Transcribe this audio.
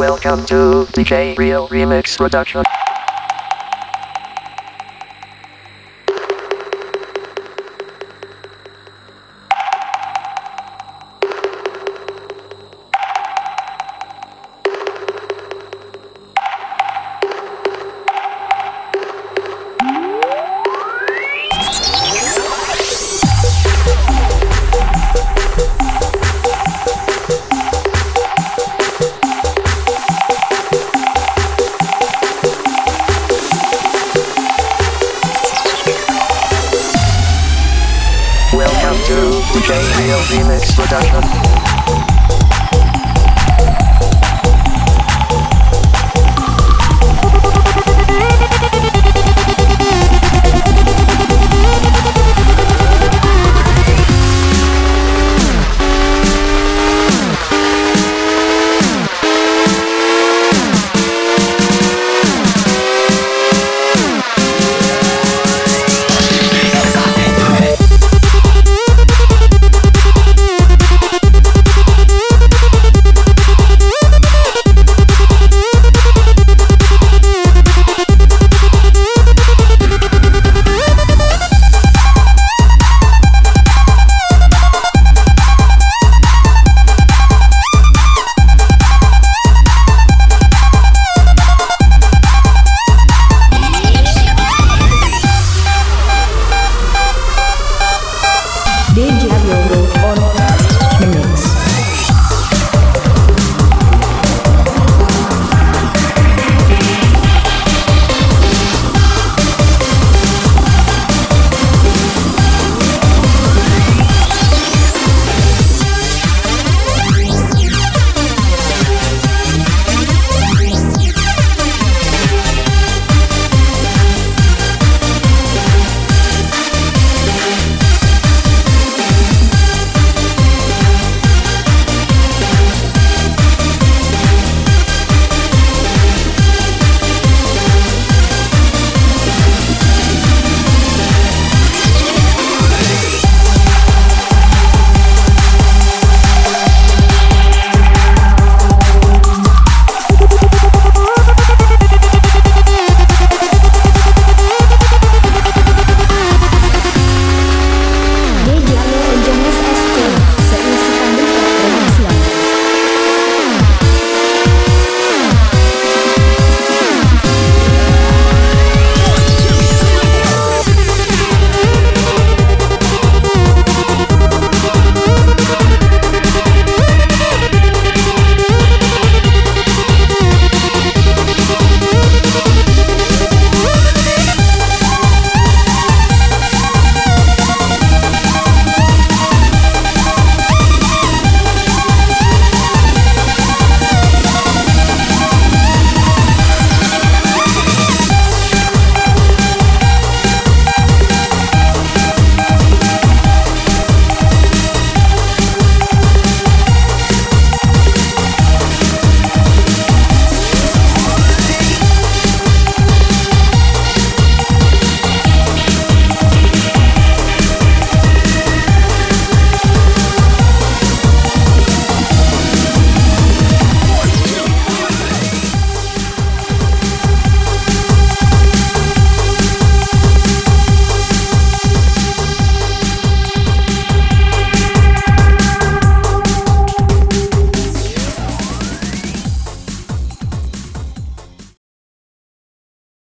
Welcome to DJ Real Remix Production. Real Remix Production.